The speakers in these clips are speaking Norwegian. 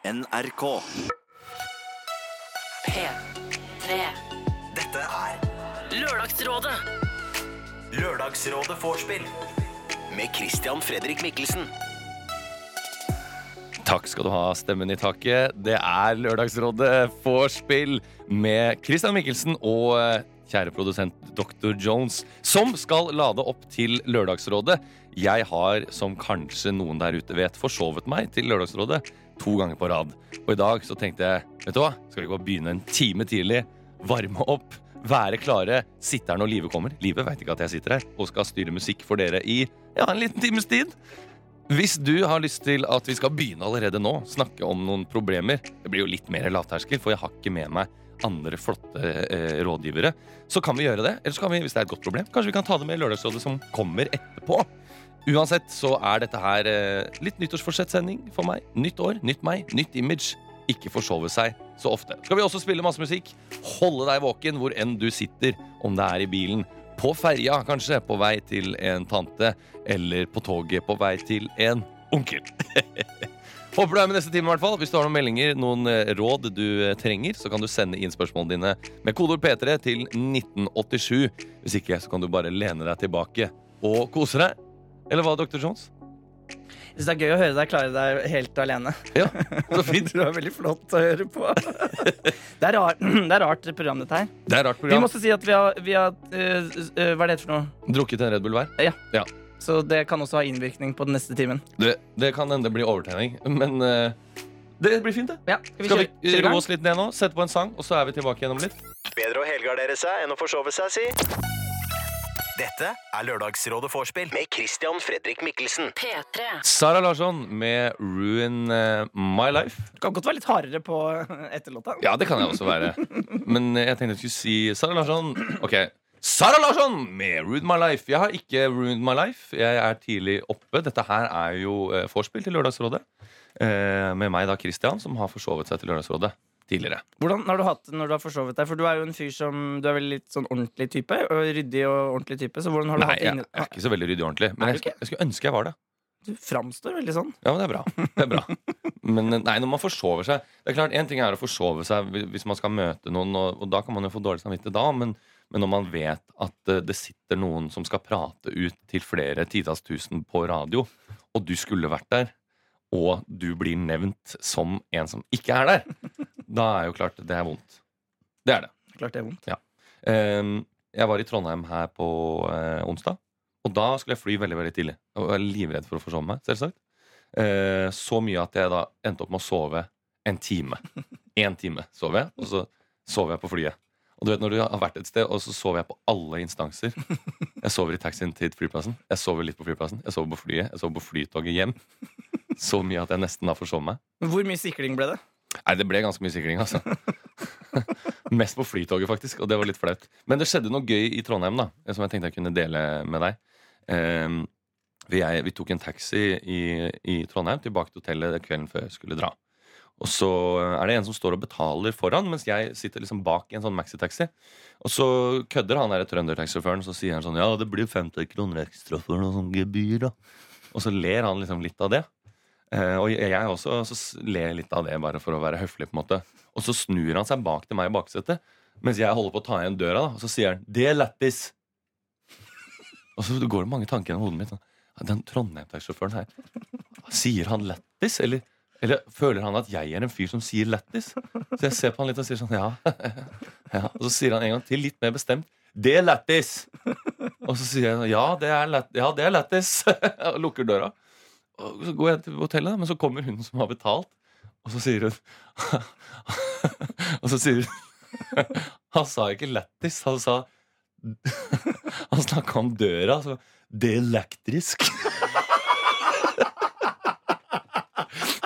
NRK. P3. Dette er Lørdagsrådet. Lørdagsrådet vorspiel med Christian Fredrik Mikkelsen. Takk skal du ha, stemmen i taket. Det er Lørdagsrådet vorspiel med Christian Mikkelsen og eh, kjære produsent Dr. Jones, som skal lade opp til Lørdagsrådet. Jeg har, som kanskje noen der ute vet, forsovet meg til Lørdagsrådet to ganger på rad. Og i dag så tenkte jeg, vet du hva, skal vi ikke bare begynne en time tidlig, varme opp, være klare, sitte her når livet kommer. Livet vet ikke at jeg sitter her og skal styre musikk for dere i ja, en liten times tid. Hvis du har lyst til at vi skal begynne allerede nå, snakke om noen problemer Det blir jo litt mer lavterskel, for jeg har ikke med meg andre flotte eh, rådgivere. Så kan vi gjøre det. Eller så kan vi, hvis det er et godt problem, kanskje vi kan ta det med i Lørdagsrådet som kommer etterpå. Uansett så er dette her eh, litt nyttårsforsett-sending for meg. Nytt år, nytt meg, nytt image. Ikke forsove seg så ofte. Skal vi også spille masse musikk? Holde deg våken hvor enn du sitter, om det er i bilen, på ferja kanskje, på vei til en tante, eller på toget på vei til en onkel. Håper du er med neste time. i hvert fall Hvis du har noen meldinger, noen eh, råd du eh, trenger, så kan du sende inn spørsmålene dine med kodeord P3 til 1987. Hvis ikke, så kan du bare lene deg tilbake og kose deg. Eller hva, Dr. Jones? Hvis det er gøy å høre deg klare deg helt alene. Ja, så fint. Du er veldig flott å høre på. Det er, rar, det er rart program, dette her. Det er rart Vi må også si at vi har, vi har øh, øh, Hva er det heter for noe? Drukket en Red Bull hver. Så det kan også ha innvirkning på den neste timen. Det, det kan hende det blir overtenning, men eh, det blir fint, det. Ja, skal vi Skal vi roe oss litt ned nå? Sette på en sang, og så er vi tilbake igjen om litt? Bedre å helgardere seg enn å forsove seg, si. Dette er Lørdagsrådet vorspiel med Christian Fredrik Mikkelsen. P3. Sara Larsson med 'Ruin eh, My Life'. Kan godt være litt hardere på etterlåta. Ja, det kan jeg også være. Men eh, jeg tenkte jeg skulle si Sara Larsson. Ok, Sara Larsson med 'Ruin My Life'. Jeg har ikke ruined my life. Jeg er tidlig oppe. Dette her er jo eh, vorspiel til Lørdagsrådet. Eh, med meg da, Christian, som har forsovet seg til Lørdagsrådet tidligere. Hvordan har du hatt det når du har forsovet deg? For du er jo en fyr som Du er veldig litt sånn ordentlig type? Og ryddig og ordentlig type. Så hvordan har du Nei, hatt det jeg inni er ikke så veldig ryddig og ordentlig. Men jeg, jeg skulle ønske jeg var det. Du framstår veldig sånn. Ja, men det er bra. Det er bra. Men nei, når man forsover seg Det er klart, En ting er å forsove seg hvis man skal møte noen, og, og da kan man jo få dårlig samvittighet da, men, men når man vet at eh, det sitter noen som skal prate ut til flere titalls tusen på radio, og du skulle vært der, og du blir nevnt som en som ikke er der, da er jo klart det er vondt. Det er det. Klart det er vondt. Ehm, jeg var i Trondheim her på uh, onsdag. Og da skulle jeg fly veldig veldig tidlig. Og jeg var livredd for å forsove meg. selvsagt Uh, Så mye at jeg da endte opp med å sove en time. Én time sov jeg, og så sov jeg på flyet. Og du vet når du har vært et sted, og så sover jeg på alle instanser. Jeg sover i taxien til flyplassen, jeg sover litt på flyplassen, jeg sover på flyet, jeg sover på flytoget hjem. Så mye at jeg nesten da forsov meg. Hvor mye sikling ble det? Nei, det ble ganske mye sikring, altså. Mest på flytoget, faktisk, og det var litt flaut. Men det skjedde noe gøy i Trondheim da som jeg tenkte jeg kunne dele med deg. Um, vi, jeg, vi tok en taxi i, i Trondheim tilbake til hotellet kvelden før jeg skulle dra. Og så er det en som står og betaler foran, mens jeg sitter liksom bak i en sånn maxitaxi. Og så kødder han der trøndertaxisjåføren, så sier han sånn Ja, det blir 50 kroner ekstra for noe sånn gebyr, da. Og så ler han liksom litt av det. Eh, og jeg også så ler litt av det, bare for å være høflig. på en måte Og så snur han seg bak til meg i baksetet, mens jeg holder på å ta igjen døra. da Og så sier han 'Det er lættis'. Og så går det mange tanker gjennom hodet mitt. Sånn, den Trondheim-taxisjåføren her, sier han lættis? Eller, eller føler han at jeg er en fyr som sier lættis? Så jeg ser på han litt og sier sånn ja. ja. Og så sier han en gang til, litt mer bestemt, 'Det er lættis'. Og så sier jeg ja, det er lættis, ja, og lukker døra. Og så går jeg til hotellet, men så kommer hun som har betalt, og så sier hun Og så sier hun Han sa ikke lættis, han sa Han snakka om døra. Så, det er elektrisk.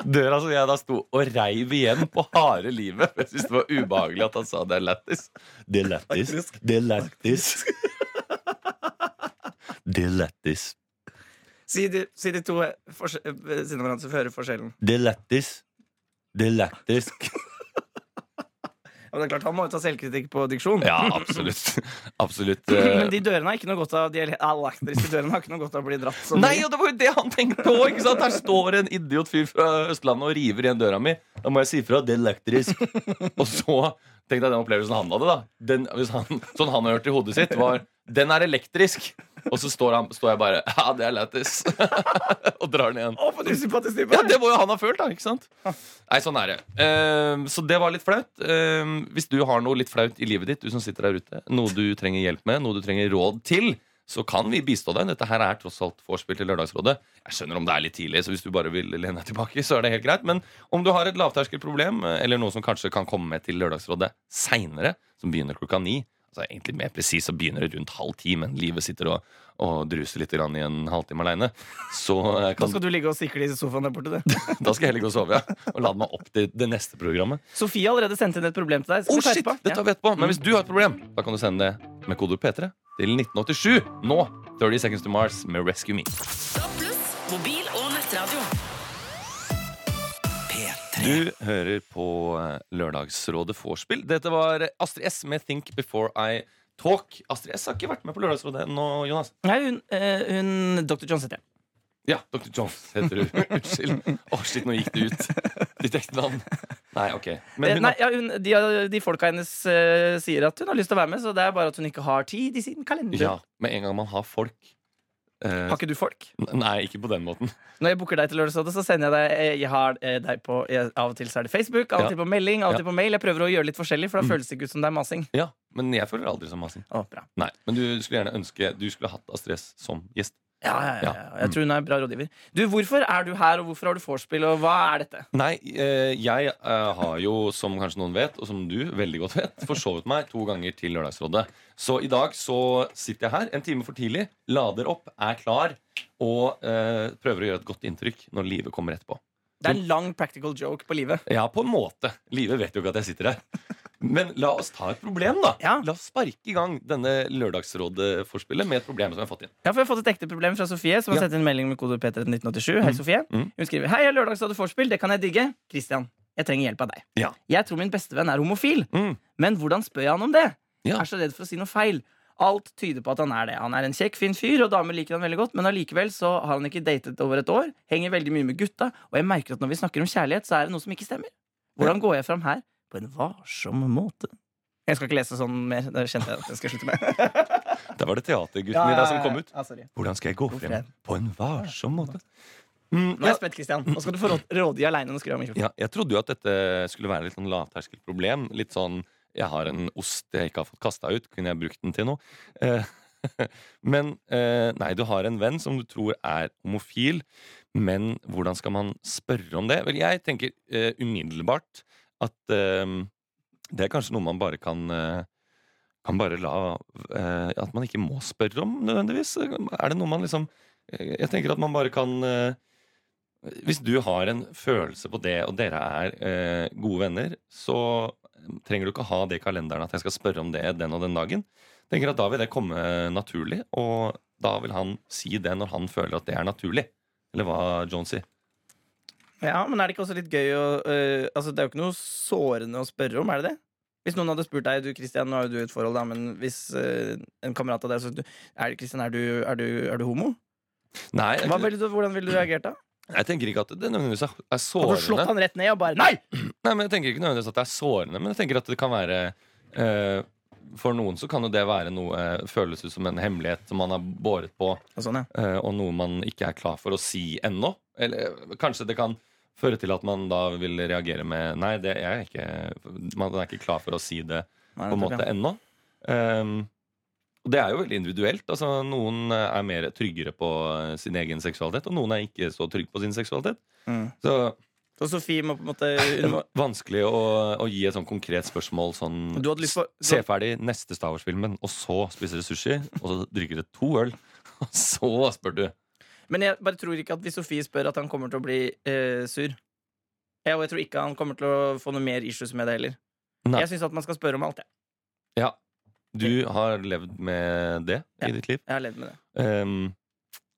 Døra som jeg da sto og reiv igjen på harde livet. Jeg syntes det var ubehagelig at han sa det er lættis. Det er lættis. Det er lættis. Det er lættis. Si de, si de to ved siden av hverandre, så hører forskjellen. Det er lættis. Det er lættisk. Og det er klart Han må jo ta selvkritikk på diksjon. Ja, absolutt. absolutt. eh. Men de dørene har ikke noe godt av De elektriske dørene har ikke noe godt av å bli dratt Nei, og det var jo det han tenkte på! ikke sant? Her står en idiot fyr fra Østlandet og river igjen døra mi. Da må jeg si fra. Det er elektrisk. og så tenkte jeg den opplevelsen han hadde, da. Den, han, sånn han har hørt i hodet sitt, var Den er elektrisk. Og så står, han, står jeg bare Ja, det er lættis. og drar den igjen. Å, for du usympatisk type! Ja, det må jo han ha følt, da. ikke sant? Nei, sånn er det. Ehm, så det var litt flaut. Ehm, hvis du har noe litt flaut i livet ditt, du som sitter der ute, noe du trenger hjelp med, noe du trenger råd til, så kan vi bistå deg. Dette her er tross alt vorspiel til Lørdagsrådet. Jeg skjønner om det er litt tidlig, så hvis du bare vil lene deg tilbake, så er det helt greit. Men om du har et lavterskelproblem, eh, eller noe som kanskje kan komme med til Lørdagsrådet seinere, som begynner klokka ni Altså Egentlig mer presis så begynner det rundt halv ti, men livet sitter og, og druser litt i en halvtime aleine. Kan... Da skal du ligge og sikle i sofaen der borte, du. da skal jeg heller gå og sove, ja. Og lade meg opp til det neste programmet. Sofie har allerede sendt inn et problem til deg. Skal Oh vi shit, det tar vi etterpå. Men hvis du har et problem, da kan du sende det med kodord P3 til 1987. Nå 30 Seconds to Mars med Rescue Me. Pluss, mobil og nettradio. Du hører på eh, Lørdagsrådet vorspiel. Dette var Astrid S med Think Before I Talk. Astrid S har ikke vært med på Lørdagsrådet ennå, Jonas. Nei, hun, eh, hun Dr. John heter jeg. Ja, Dr. Jones heter du. Unnskyld. Å, shit, nå gikk det ut. Ditt ekte navn. Nei, OK. Men Eh, hun Nei, ja, hun, de, de folka hennes uh, sier at hun har lyst til å være med, så det er bare at hun ikke har tid i sin kalender. ja, med en gang man har folk Har ikke du folk? Nei, ikke på den måten. Når jeg booker deg til Lørdagsrådet, så sender jeg deg eh, Jeg har eh, deg på jeg, Av og til så er det Facebook, av og Ja. til på melding, av og Ja. til på mail. Jeg prøver å gjøre litt forskjellig, for da Mm. føles det ikke ut som det er masing. Ja, Men jeg føler aldri som masing. Å, bra. Nei, Men du skulle gjerne ønske du skulle hatt Astrid som gjest. Ja, ja, ja, Ja. Jeg tror hun er en bra rådgiver. Du, Hvorfor er du her, og hvorfor har du vorspiel, og hva er dette? Nei, eh, jeg eh, har jo, som kanskje noen vet, og som du veldig godt vet, forsovet meg to ganger til Lørdagsrådet. Så i dag så sitter jeg her en time for tidlig, lader opp, er klar og eh, prøver å gjøre et godt inntrykk når livet kommer etterpå. Det er en lang practical joke på livet. Ja, på en måte. Livet vet jo ikke at jeg sitter her. Men la oss ta et problem, da. Ja. La oss sparke i gang denne Lørdagsrådet-forspillet med et problem som jeg har fått inn. Ja, for Jeg har fått et ekte problem fra Sofie, som har Ja. sendt inn melding med kode P3 1987. Hei, Sofie. Mm. Hun skriver Hei, jeg Lørdagsrådet-forspill. Det kan jeg digge. Christian, jeg trenger hjelp av deg. Ja. Jeg tror min bestevenn er homofil, Mm. men hvordan spør jeg han om det? Jeg er så redd for å si noe feil. Alt tyder på at han er det. Han er en kjekk, fin fyr, og damer liker han veldig godt, men allikevel så har han ikke datet over et år, henger veldig mye med gutta, og jeg merker at når vi snakker om kjærlighet, så er det noe som ikke stemmer. Hvordan går jeg fram her på en varsom måte? Jeg skal ikke lese sånn mer. Det kjente jeg at jeg skal slutte med. Der var det teatergutten i deg som kom ut. Ja. Hvordan skal jeg gå Gå frem på en varsom måte? Mm, Nå er jeg spent, Christian. Nå skal du få råd, rådgi aleine. Ja, jeg trodde jo at dette skulle være litt sånn lavterskelproblem. Litt sånn jeg har en ost jeg ikke har fått kasta ut. Kunne jeg brukt den til noe? Eh, men eh, nei, du har en venn som du tror er homofil. Men hvordan skal man spørre om det? Vel, jeg tenker eh, umiddelbart at eh, det er kanskje noe man bare kan eh, kan bare la eh, At man ikke må spørre om nødvendigvis. Er det noe man liksom eh, Jeg tenker at man bare kan eh, hvis du har en følelse på det, og dere er eh, gode venner, så trenger du ikke ha det i kalenderen at jeg skal spørre om det den og den dagen. tenker at Da vil det komme naturlig, og da vil han si det når han føler at det er naturlig. Eller hva John sier. Ja, men er det ikke også litt gøy å uh, Altså, det er jo ikke noe sårende å spørre om, er det det? Hvis noen hadde spurt deg Du Christian, nå har jo du et forhold, da, men hvis uh, en kamerat av deg sa er, Christian, er, du, er, du, er du homo? Nei, Hva ville du, hvordan ville du reagert da? jeg tenker ikke at det nødvendigvis er sårende. Hadde du slått han rett ned og bare Nei! Nei, men Jeg tenker ikke nødvendigvis at det er sårende, men jeg tenker at det kan være uh, For noen så kan jo det være noe føles ut som en hemmelighet som man har båret på Og sånn, ja. uh, og noe man ikke er klar for å si ennå. Eller kanskje det kan føre til at man da vil reagere med Nei, det er jeg ikke Man er ikke klar for å si det Nei, på en måte ennå. Um, og det er jo veldig individuelt. Altså, noen er mer tryggere på eh, sin egen seksualitet, og noen er ikke så trygge på sin seksualitet. Mm. Så Så Sofie må på en måte det er vanskelig å, å gi et sånn konkret spørsmål sånn Du hadde lyst på du Se ferdig neste Star Wars-filmen, og så spiser du sushi, og så drikker du to øl, og så spør du. Men jeg bare tror ikke at hvis Sofie spør at han kommer til å bli øh, sur jeg, Og jeg tror ikke han kommer til å få noe mer issues med det heller. Nei. Jeg syns at man skal spørre om alt. Jeg, Ja. Du har levd med det i ditt liv. jeg har levd med det. Um,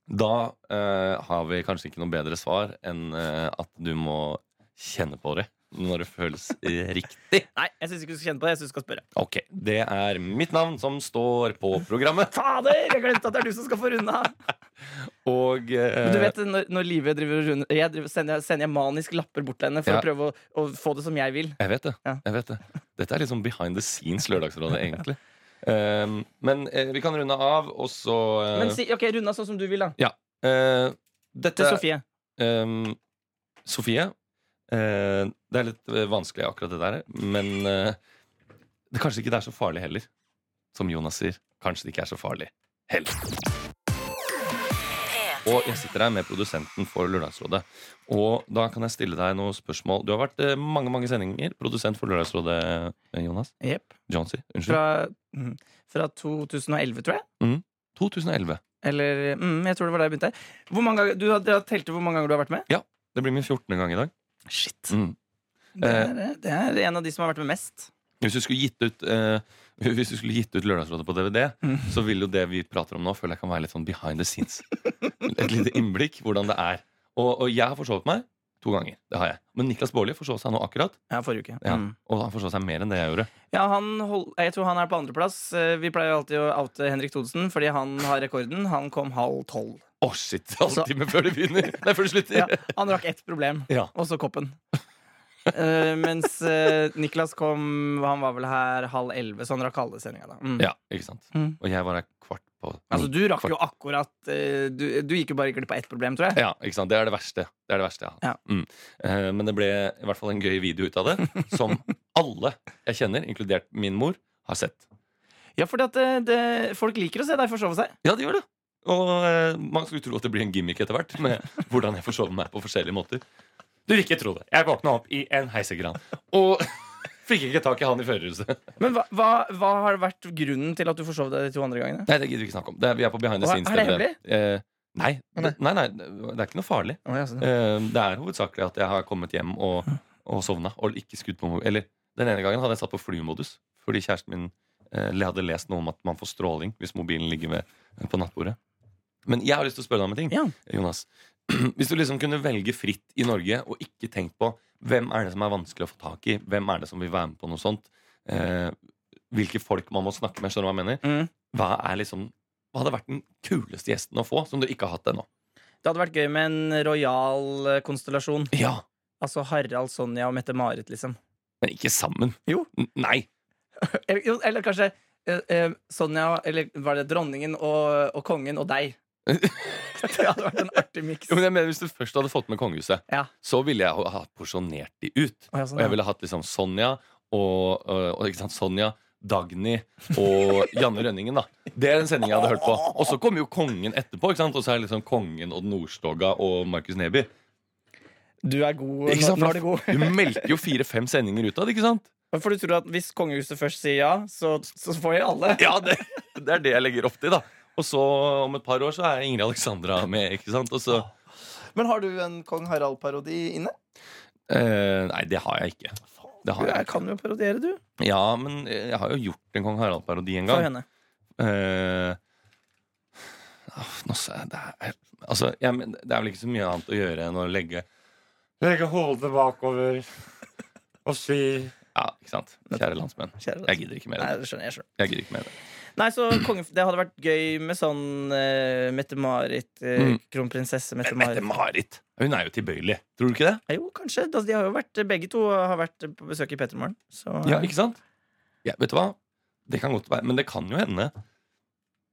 da eh, har vi kanskje ikke noe bedre svar enn eh, at du må kjenne på det, når det føles eh, riktig. Nei, jeg syns ikke du skal kjenne på det. Jeg synes du skal spørre. Ok, Det er mitt navn som står på programmet. Fader! Jeg glemte at det er du som skal få runda. Og eh, Men du vet, når, når Live driver og runder Jeg driver, sender, sender jeg manisk lapper bort til henne for Ja. å prøve å, å få det som jeg vil. Jeg vet det. Ja. jeg vet det Dette er liksom behind the scenes Lørdagsrådet, egentlig. Um, men eh, vi kan runde av, og så eh, Men si, ok, runda sånn som du vil, da. eh, Dette Til Sofie. Um, Sofie, eh, det er litt eh, vanskelig akkurat det der, men eh, det kanskje ikke det er så farlig heller. Som Jonas sier. Kanskje det ikke er så farlig heller. Og jeg sitter her med produsenten for Lørdagsrådet. Og da kan jeg stille deg noen spørsmål. Du har vært eh, mange mange sendinger produsent for Lørdagsrådet, eh, Jonas. Yep. Johnsy. Unnskyld. Fra, mm, fra 2011, tror jeg. 2011. Eller mm, jeg tror det var da jeg begynte. Hvor mange ganger, du har, dere har telt hvor mange ganger du har vært med? Ja, Det blir min 14. gang i dag. Shit. Mm. Det er, det er en av de som har vært med mest. Hvis du skulle gitt ut eh, Hvis du skulle gitt ut Lørdagsrådet på DVD, Mm. så vil jo det vi prater om nå, føler jeg kan være litt sånn behind the scenes. Et lite innblikk hvordan det er. Og, og jeg har forsovet meg to ganger. Det har jeg. Men Niklas Baarli forsov seg nå akkurat. Ja, forrige uke. Ja. Mm. Og han forsov seg mer enn det jeg gjorde. Ja, han hold, jeg tror han er på andreplass. Eh, Vi pleier jo alltid å oute Henrik Thodesen fordi han har rekorden. Han kom halv tolv. Å, shit! Halvtime før det begynner. Nei, før det slutter. Ja, han rakk ett problem, Ja. og så koppen. Eh, mens uh, Niklas kom Han var vel her halv elleve, så han rakk halve sendinga. da. Mm. Ja, ikke sant. Mm. Og jeg var her kvart på Altså, du rakk Kvart- jo akkurat uh, du, du gikk jo bare glipp av ett problem, tror jeg. Ja, ikke sant? Det er det verste. Det er det verste. Ja. Mm. Men det ble i hvert fall en gøy video ut av det, som alle jeg kjenner, inkludert min mor, har sett. Ja, fordi det, folk liker å se deg forsove seg. Ja, de gjør det. Og man skulle tro at det blir en gimmick etter hvert, med hvordan jeg forsover meg på forskjellige måter. Du vil ikke tro det. Jeg våkna opp i en heisegran. og fikk ikke tak i han i førerhuset. Men hva, hva, hva har vært grunnen til at du forsov deg de to andre gangene? Nei, det gidder vi ikke snakke om. Det er, vi er på behind the scenes. er det hemmelig? Eh, nei, nei. nei, det er ikke noe farlig. Oh, ja. Eh, det er hovedsakelig at jeg har kommet hjem og, og sovna og ikke skutt på Eller den ene gangen hadde jeg satt på flymodus fordi kjæresten min eh, hadde lest noe om at man får stråling hvis mobilen ligger ved, på nattbordet. Men jeg har lyst til å spørre deg om en ting. Ja. Jonas Hvis du liksom kunne velge fritt i Norge og ikke tenkt på hvem er det som er vanskelig å få tak i, hvem er det som vil være med på noe sånt, eh, hvilke folk man må snakke med, skjønner du hva jeg mener? Mm. Hva liksom Hva hadde vært den kuleste gjesten å få, som du ikke har hatt ennå? Det hadde vært gøy med en rojal eh, konstellasjon. Ja, Altså Harald, Sonja og Mette-Marit, liksom. men ikke sammen. Jo. N- Nei. Eller, eller kanskje eh, eh, Sonja, eller var det dronningen og, og kongen og deg? det hadde vært en artig miks. Jo, men jeg mener, Hvis du først hadde fått med kongehuset, Ja. så ville jeg ha porsjonert de ut. Oh, ja, sånn, Og jeg ville hatt liksom Sonja og, og, ikke sant, Sonja, Dagny og Janne Rønningen. da Det er en sending jeg hadde hørt på. Og så kommer jo kongen etterpå. ikke sant? Og så er liksom kongen og Nordstoga og Markus Neby. Du er god. Nå, nå er du god. Du melker jo fire-fem sendinger ut av det, ikke sant? For du tror at hvis kongehuset først sier ja, så, så får jeg alle? Ja, det, det er det jeg legger opp til, da. Og så om et par år så er Ingrid Alexandra med. ikke sant? Og så, Men har du en kong Harald-parodi inne? eh, nei, det har jeg ikke. Det har jeg, jeg kan jo parodiere, du. Ja, men jeg har jo gjort en kong Harald-parodi en gang. For henne. Eh, ah, nå sa jeg det er, altså, jeg, det er vel ikke så mye annet å gjøre enn å legge Legge hodet bakover og si Ja, ikke sant. Kjære landsmenn. Jeg gidder ikke mer. Nei, enn det. det skjønner jeg skjønner Jeg gidder ikke mer. Nei, så konge, Det hadde vært gøy med sånn uh, Mette-Marit, Uh, Mm. kronprinsesse Mette-Marit. Mette-Marit Hun er jo tilbøyelig. Tror du ikke det? Jo, kanskje. Altså, de har jo vært, begge to har vært på besøk i Petermorgen. Så Ja, ikke sant? Ja, vet du hva? Det kan godt være. Men det kan jo hende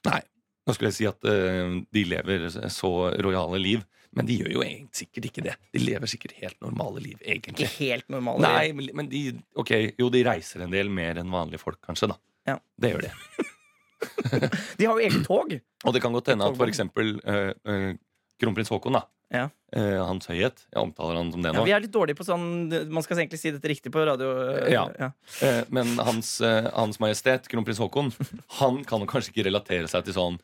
Nei, nå skulle jeg si at uh, de lever så rojale liv. Men de gjør jo egentlig sikkert ikke det. De lever sikkert helt normale liv, ikke helt normale. Nei, men men de Ok, jo, de reiser en del mer enn vanlige folk, kanskje, da. Ja. Det gjør de. De har jo eget tog. Og det kan godt hende at for eksempel eh, eh, kronprins Haakon, da. Ja. Eh, Hans Høyhet. Jeg omtaler han som det Ja, nå. vi er litt dårlige på sånn Man skal egentlig si dette riktig på radio. Ja. Ja. Eh, men Hans, hans Majestet, kronprins Haakon, han kan kanskje ikke relatere seg til sånn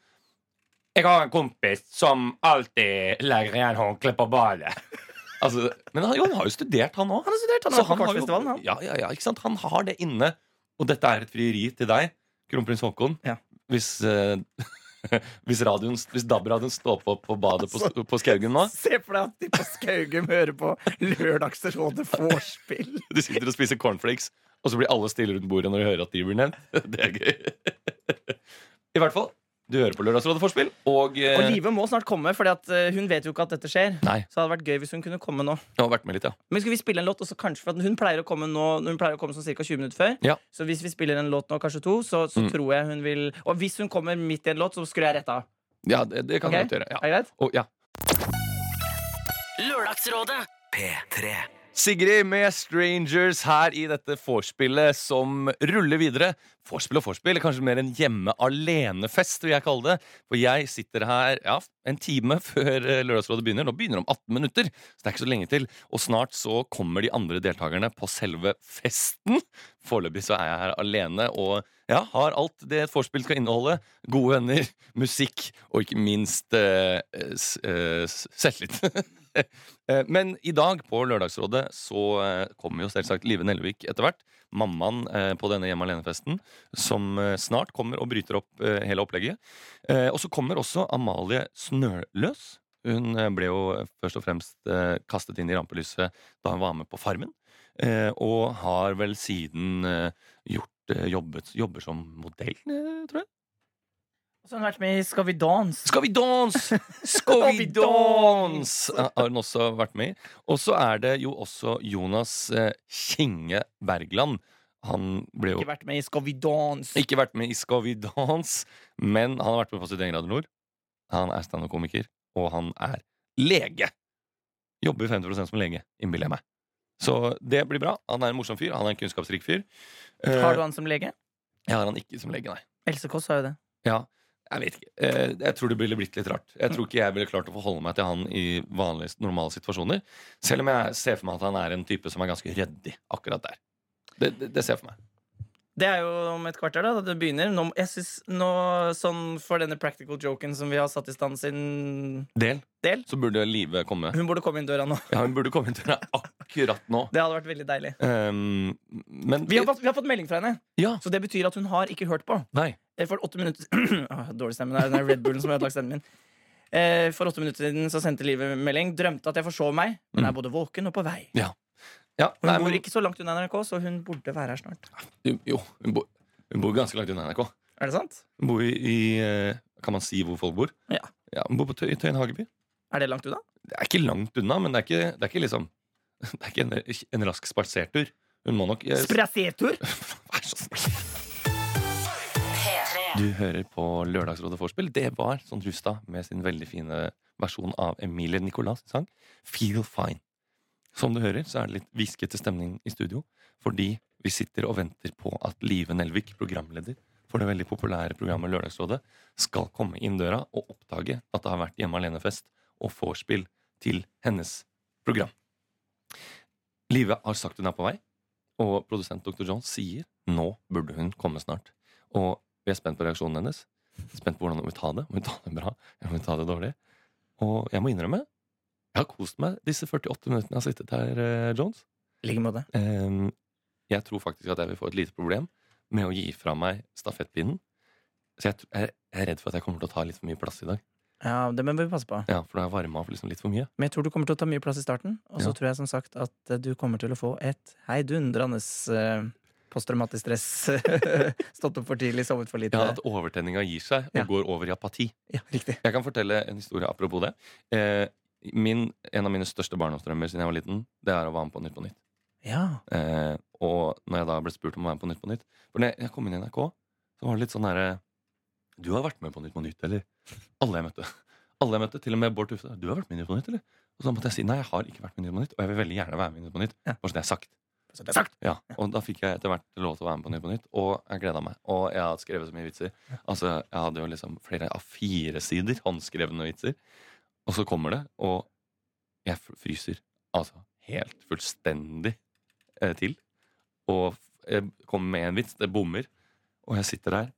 Jeg har en kompis som alltid legger igjen håndkle på badet. altså, men han, jo, han har jo studert, han òg. Han har studert, han har vært på Kvartfestivalen. Han. Ja, ja, ja? Han har det inne. Og dette er et frieri til deg, kronprins Haakon. Ja. Hvis, uh, Hvis, radioen, hvis DAB-radioen står på på badet på, på Skaugum nå Se for deg at de på Skaugum hører på Lørdagsrådet vorspiel. De sitter og spiser cornflakes, og så blir alle stille rundt bordet når de hører at de blir nevnt. Det er gøy. I hvert fall, du hører på Lørdagsrådet Forspill, og, eh, Og Live må snart komme, for hun vet jo ikke at dette skjer. Nei, Så det hadde vært gøy hvis hun kunne komme nå. jeg har vært med litt, ja. Men skal vi spille en låt også kanskje For at hun pleier å komme nå Hun pleier å komme sånn ca. 20 minutter før. Ja. Så hvis vi spiller en låt nå, kanskje to, så, så Mm. tror jeg hun vil Og hvis hun kommer midt i en låt, så skrur jeg rett av. Ja, det, det kan Ok? du godt gjøre. Er det greit? Og, ja. Lørdagsrådet. P3. Sigrid med Strangers her i dette vorspielet som ruller videre. Vorspiel og vorspiel, kanskje mer en hjemme alene-fest, vil jeg kalle det. For jeg sitter her ja, en time før eh, Lørdagsrådet begynner. Nå begynner det om 18 minutter, så det er ikke så lenge til. Og snart så kommer de andre deltakerne på selve festen. Foreløpig så er jeg her alene og ja, har alt det et vorspiel skal inneholde. Gode venner, musikk og ikke minst uh, eh, selvtillit. Eh, Men i dag på Lørdagsrådet så eh, kommer jo selvsagt Live Nelvik etter hvert. Mammaen eh, på denne Hjemme alene-festen, som snart kommer og bryter opp hele opplegget. Og så kommer også Amalie Snøløs. Hun ble jo først og fremst kastet inn i rampelyset da hun var med på Farmen. Og har vel siden gjort, jobbet, jobber som modell, tror jeg. Så har han vært med i Skal vi danse. Skal vi danse! Skal vi danse! Har hun også vært med i. Og så er det jo også Jonas Kjenge Kinge Bergland. Han ble jo Ikke vært med i Skal vi danse. ikke vært med i Skal vi danse, men han har vært med på 71 grader nord. Han er standup-komiker, og han er lege. Jobber 50% som lege, innbiller jeg meg. Så det blir bra. Han er en morsom fyr. Han er en kunnskapsrik fyr. Eh, Har du han som lege? Jeg har han ikke som lege, nei. Else Kåss har jo det. Ja, jeg vet ikke. Eh, Jeg tror det ville blitt litt rart. Jeg tror ikke jeg ville klart å forholde meg til han i vanlige, normale situasjoner. Selv om jeg ser for meg at han er en type som er ganske ryddig akkurat der. Det, det, det ser jeg for meg. Det er jo om et kvarter, da. Det begynner. Nå, jeg synes nå, sånn For denne practical joken som vi har satt i stand sin Del. del Så burde Live komme. Hun burde komme inn døra nå. Ja, Hun burde komme inn døra akkurat nå. Det hadde vært veldig deilig. Um, men Vi har, fått, vi har fått melding fra henne, Ja. så det betyr at hun har ikke hørt på. Nei. Eh, For åtte minutter Åh, Dårlig stemme. Det er den Red Bullen som har ødelagt stemmen min. Eh, For åtte minutter siden så sendte Live melding. Drømte at jeg forsov meg, men er både våken og på vei. Ja, Hun nei, bor men, ikke så langt unna NRK, så hun burde være her snart. jo, hun bor, hun bor ganske langt unna NRK. Er det sant? Hun bor i, i eh, Kan man si hvor folk bor? Ja. Hun bor på Tøy, Tøyen Hageby. Er det langt unna? Det er ikke langt unna, men det er ikke, det er ikke liksom Det er ikke en, en rask spasertur. Hun må nok eh, Sprasetur? Vær så snill. Du hører på Lørdagsrådet Vorspiel. Det var Sånn Rustad med sin veldig fine versjon av Emilie Nicolas' sang Feel Fine. Som du hører, så er det litt hviskete stemning i studio, fordi vi sitter og venter på at Live Nelvik, programleder for det veldig populære programmet Lørdagsrådet, skal komme inn døra og oppdage at det har vært Hjemme alene-fest og vorspiel til hennes program. Live har sagt hun er på vei, og produsent Dr. John sier nå burde hun komme snart. Og vi er spent på reaksjonen hennes. Spent på hvordan hun vil ta det. Om hun tar det bra, eller om hun tar det dårlig. Og jeg må innrømme, jeg har kost meg disse 48 minuttene jeg har sittet her, eh, Jones. I like måte. Ehm, jeg tror faktisk at jeg vil få et lite problem med å gi fra meg stafettpinnen. Så jeg, er redd for at jeg kommer til å ta litt for mye plass i dag. Ja, det må vi passe på. Ja, For da har jeg varma opp liksom litt for mye. Men jeg tror du kommer til å ta mye plass i starten. Og så Ja. tror jeg som sagt at eh, du kommer til å få et heidundrende uh, posttraumatisk stress. Stått opp for tidlig, sovet for lite. Ja, At overtenninga gir seg og Ja. går over i apati. Ja, riktig. Jeg kan fortelle en historie apropos det. Eh, min, en av mine største barndomsdrømmer siden jeg var liten, det er å være med på Nytt på Nytt. Ja. Eh, og når jeg da ble spurt om å være med på Nytt på Nytt For når jeg kom inn i NRK, så var det litt sånn herre Du har vært med på Nytt på Nytt, eller? Alle jeg møtte. Alle jeg møtte, Til og med Bård Tufte. Du har vært med i Nytt på Nytt, eller? Og så måtte jeg si nei, jeg har ikke vært med i Nytt på Nytt, og jeg vil veldig gjerne være med i Nytt på Nytt. Ja. Bare så det er sagt. Så det er sagt. Ja, og da fikk jeg etter hvert lov til å være med på Nytt på Nytt, og jeg gleda meg. Og jeg hadde skrevet så mye vitser. Altså, Jeg hadde jo liksom flere av fire sider håndskrevne vitser. Og så kommer det, og jeg fryser altså helt fullstendig eh, til. Og jeg kommer med en vits, det bommer, og jeg sitter der.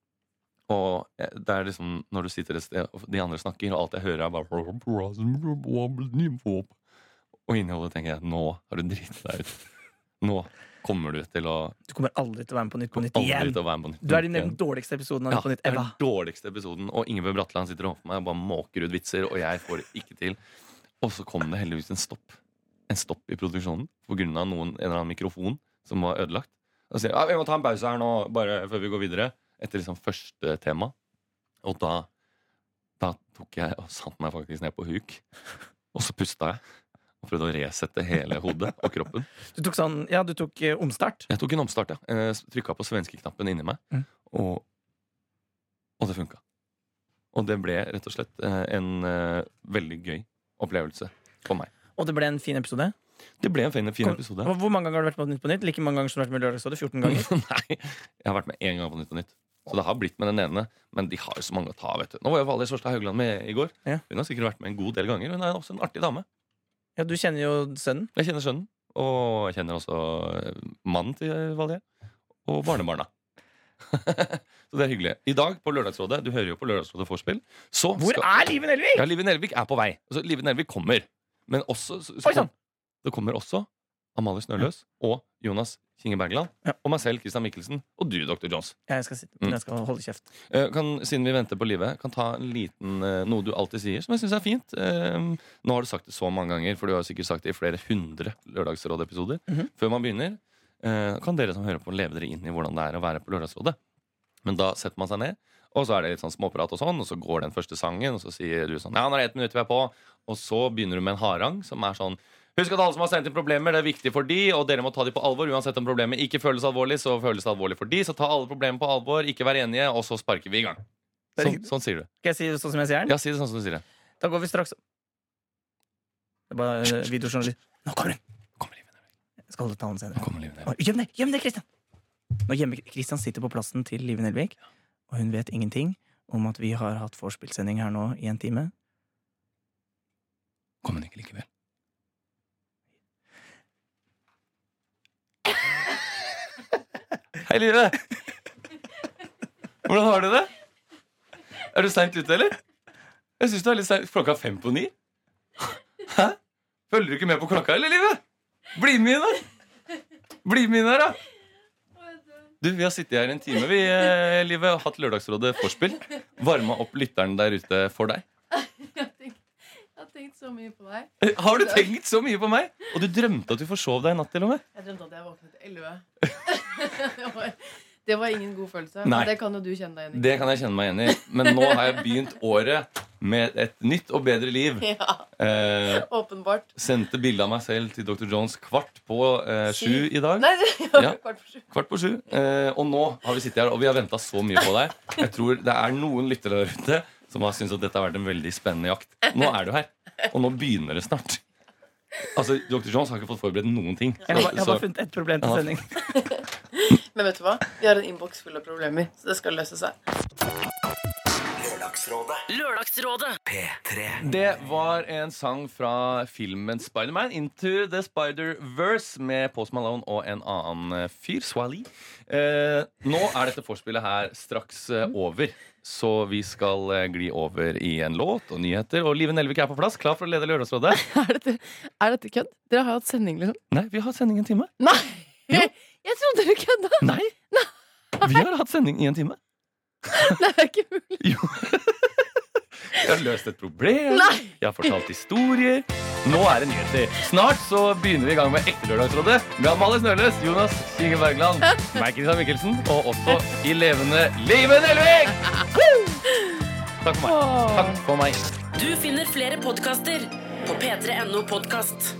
Og det er liksom når du sitter et sted, og de andre snakker, og alt jeg hører, er bare Og inni hodet tenker jeg nå har du driti deg ut. Nå kommer du til å Du kommer aldri til å være med på Nytt på Nytt igjen. på Nytt Du er i den dårligste episoden av Ja, Nytt på Nytt Eva. den dårligste episoden, og Ingebjørg Bratland sitter overfor meg og bare måker ut vitser, og jeg får det ikke til. Og så kom det heldigvis en stopp. En stopp i produksjonen av en eller annen mikrofon som var ødelagt. Og så sier ja, vi må ta en pause her nå, bare før vi går videre. Etter liksom første tema. Og da, da tok jeg og satte meg faktisk ned på huk. Og så pusta jeg. Og prøvde å resette hele hodet og kroppen. Du tok sånn, ja, du tok eh, omstart. Jeg tok en omstart, ja. Eh, Trykka på svenskeknappen inni meg, Mm. og, og det funka. Og det ble rett og slett eh, en eh, veldig gøy opplevelse for meg. Og det ble en fin episode. Det ble en fin, fin Kom- episode. Hvor hvor mange ganger har du vært med på Nytt på Nytt? Like mange ganger som du har vært med i Lørdagsrådet? 14 ganger? Nei, jeg har vært med én gang på Nytt på Nytt. Så det har blitt med den ene. Men de har jo så mange å ta, vet du. Nå var jo Valgerd Svarstad Haugland med i går. Ja. Hun har sikkert vært med en god del ganger. Hun er også en artig dame. Ja, du kjenner jo sønnen. Jeg kjenner sønnen. Og jeg kjenner også eh, mannen til Valje. Og barnebarna. så det er hyggelig. I dag på Lørdagsrådet, du hører jo på Lørdagsrådet Vorspiel, så Hvor skal er Live Nelvik?! Ja, Live Nelvik er på vei. Altså, Live Nelvik kommer. Men også så, så Oi, sånn. Det kommer også Amalie Snøløs og Jonas Kinge Bergland. Og meg selv, Christian Mikkelsen. Og du, Dr. Jones. Jeg skal, sitte, Mm. jeg skal holde kjeft. Eh, kan, siden vi venter på livet, kan ta en liten eh, noe du alltid sier, som jeg syns er fint. Eh, nå har du sagt det så mange ganger, for du har sikkert sagt det i flere hundre Lørdagsrådepisoder. Mm -hmm. Før man begynner, kan dere som hører på, leve dere inn i hvordan det er å være på Lørdagsrådet. Men da setter man seg ned, og så er det litt sånn småprat, og sånn, og så går den første sangen, og så sier du sånn Ja, nå er det ett minutt vi er på. Og så begynner du med en harang som er sånn Husk at alle som har sendt inn problemer, det er viktig for de, og dere må ta de på alvor. Uansett om problemet ikke føles alvorlig, så føles det alvorlig for de. Så ta alle problemer på alvor, ikke vær enige, og så sparker vi i gang. Er Sånn, sånn sier du. Skal jeg si det sånn som jeg sier den? Ja, si det sånn som du sier det. Da går vi straks Det er bare eh, videojournalist. Nå kommer hun! Jeg skal holde talen senere. Gjem deg, gjem deg, Kristian! Nå gjemmer Kristian sitter på plassen til Live Nelvik, og hun vet ingenting om at vi har hatt vorspielsending her nå i en time. Kom hun ikke likevel? Hei, Live! Hvordan har du det? Er du seint ute, eller? Jeg syns du er litt seint. Klokka er fem på ni. Hæ? Følger du ikke med på klokka, eller, Live? Bli med inn, her! Bli med inn her, da! Du, Vi har sittet her en time, vi, eh, Live, og hatt Lørdagsrådet forspill. Varma opp lytteren der ute for deg. Tenkt- så mye på deg. Eh, Har du tenkt så mye på meg? Og du drømte at du forsov deg i natt, til og med? Jeg drømte at jeg våknet 11. det, var, det var ingen god følelse. Nei. Men det kan jo du kjenne deg igjen i. Det kan jeg kjenne meg igjen i. Men nå har jeg begynt året med et nytt og bedre liv. Ja, Eh, åpenbart. sendte bilde av meg selv til Dr. Jones kvart på eh, sju i dag. Nei, Ja. kvart på sju. Kvart på sju. Eh, og nå har vi sittet her, og vi har venta så mye på deg. Jeg tror det er noen lyttere der ute som har syntes at dette har vært en veldig spennende jakt. Nå er du her, og nå begynner det snart. Altså, Dr. Jones har ikke fått forberedt noen ting. Jeg har, jeg har bare funnet ett problem til sending. Men vet du hva? Vi har en innboks full av problemer, så det skal løse seg. Lørdagsrådet. Det var en sang fra filmen Spiderman Into the Spider-Verse med Post Malone og en annen eh, fyr, Swally. Eh, nå er dette vorspielet her straks eh, over. Så vi skal eh, gli over i en låt og nyheter. Og Live Nelvik er på plass, klar for å lede Lørdagsrådet. Er dette, er dette kødd? Dere har hatt sending, liksom? Nei, vi har hatt sending i en time. Nei! Jo. Jeg trodde dere kødda! Nei! Vi har hatt sending i en time. Det er ikke mulig. Jo. Jeg har løst et problem. Nei! Jeg har fortalt historier. Nå er det nyheter. Snart så begynner vi i gang med ekte Lørdagsrådet med Amalie Snøles, Jonas Inge Bergland, meg, Kristian Mikkelsen, og også i levende Live Nelvik! Takk for meg. Takk for meg. Du finner flere podkaster på p3.no podkast.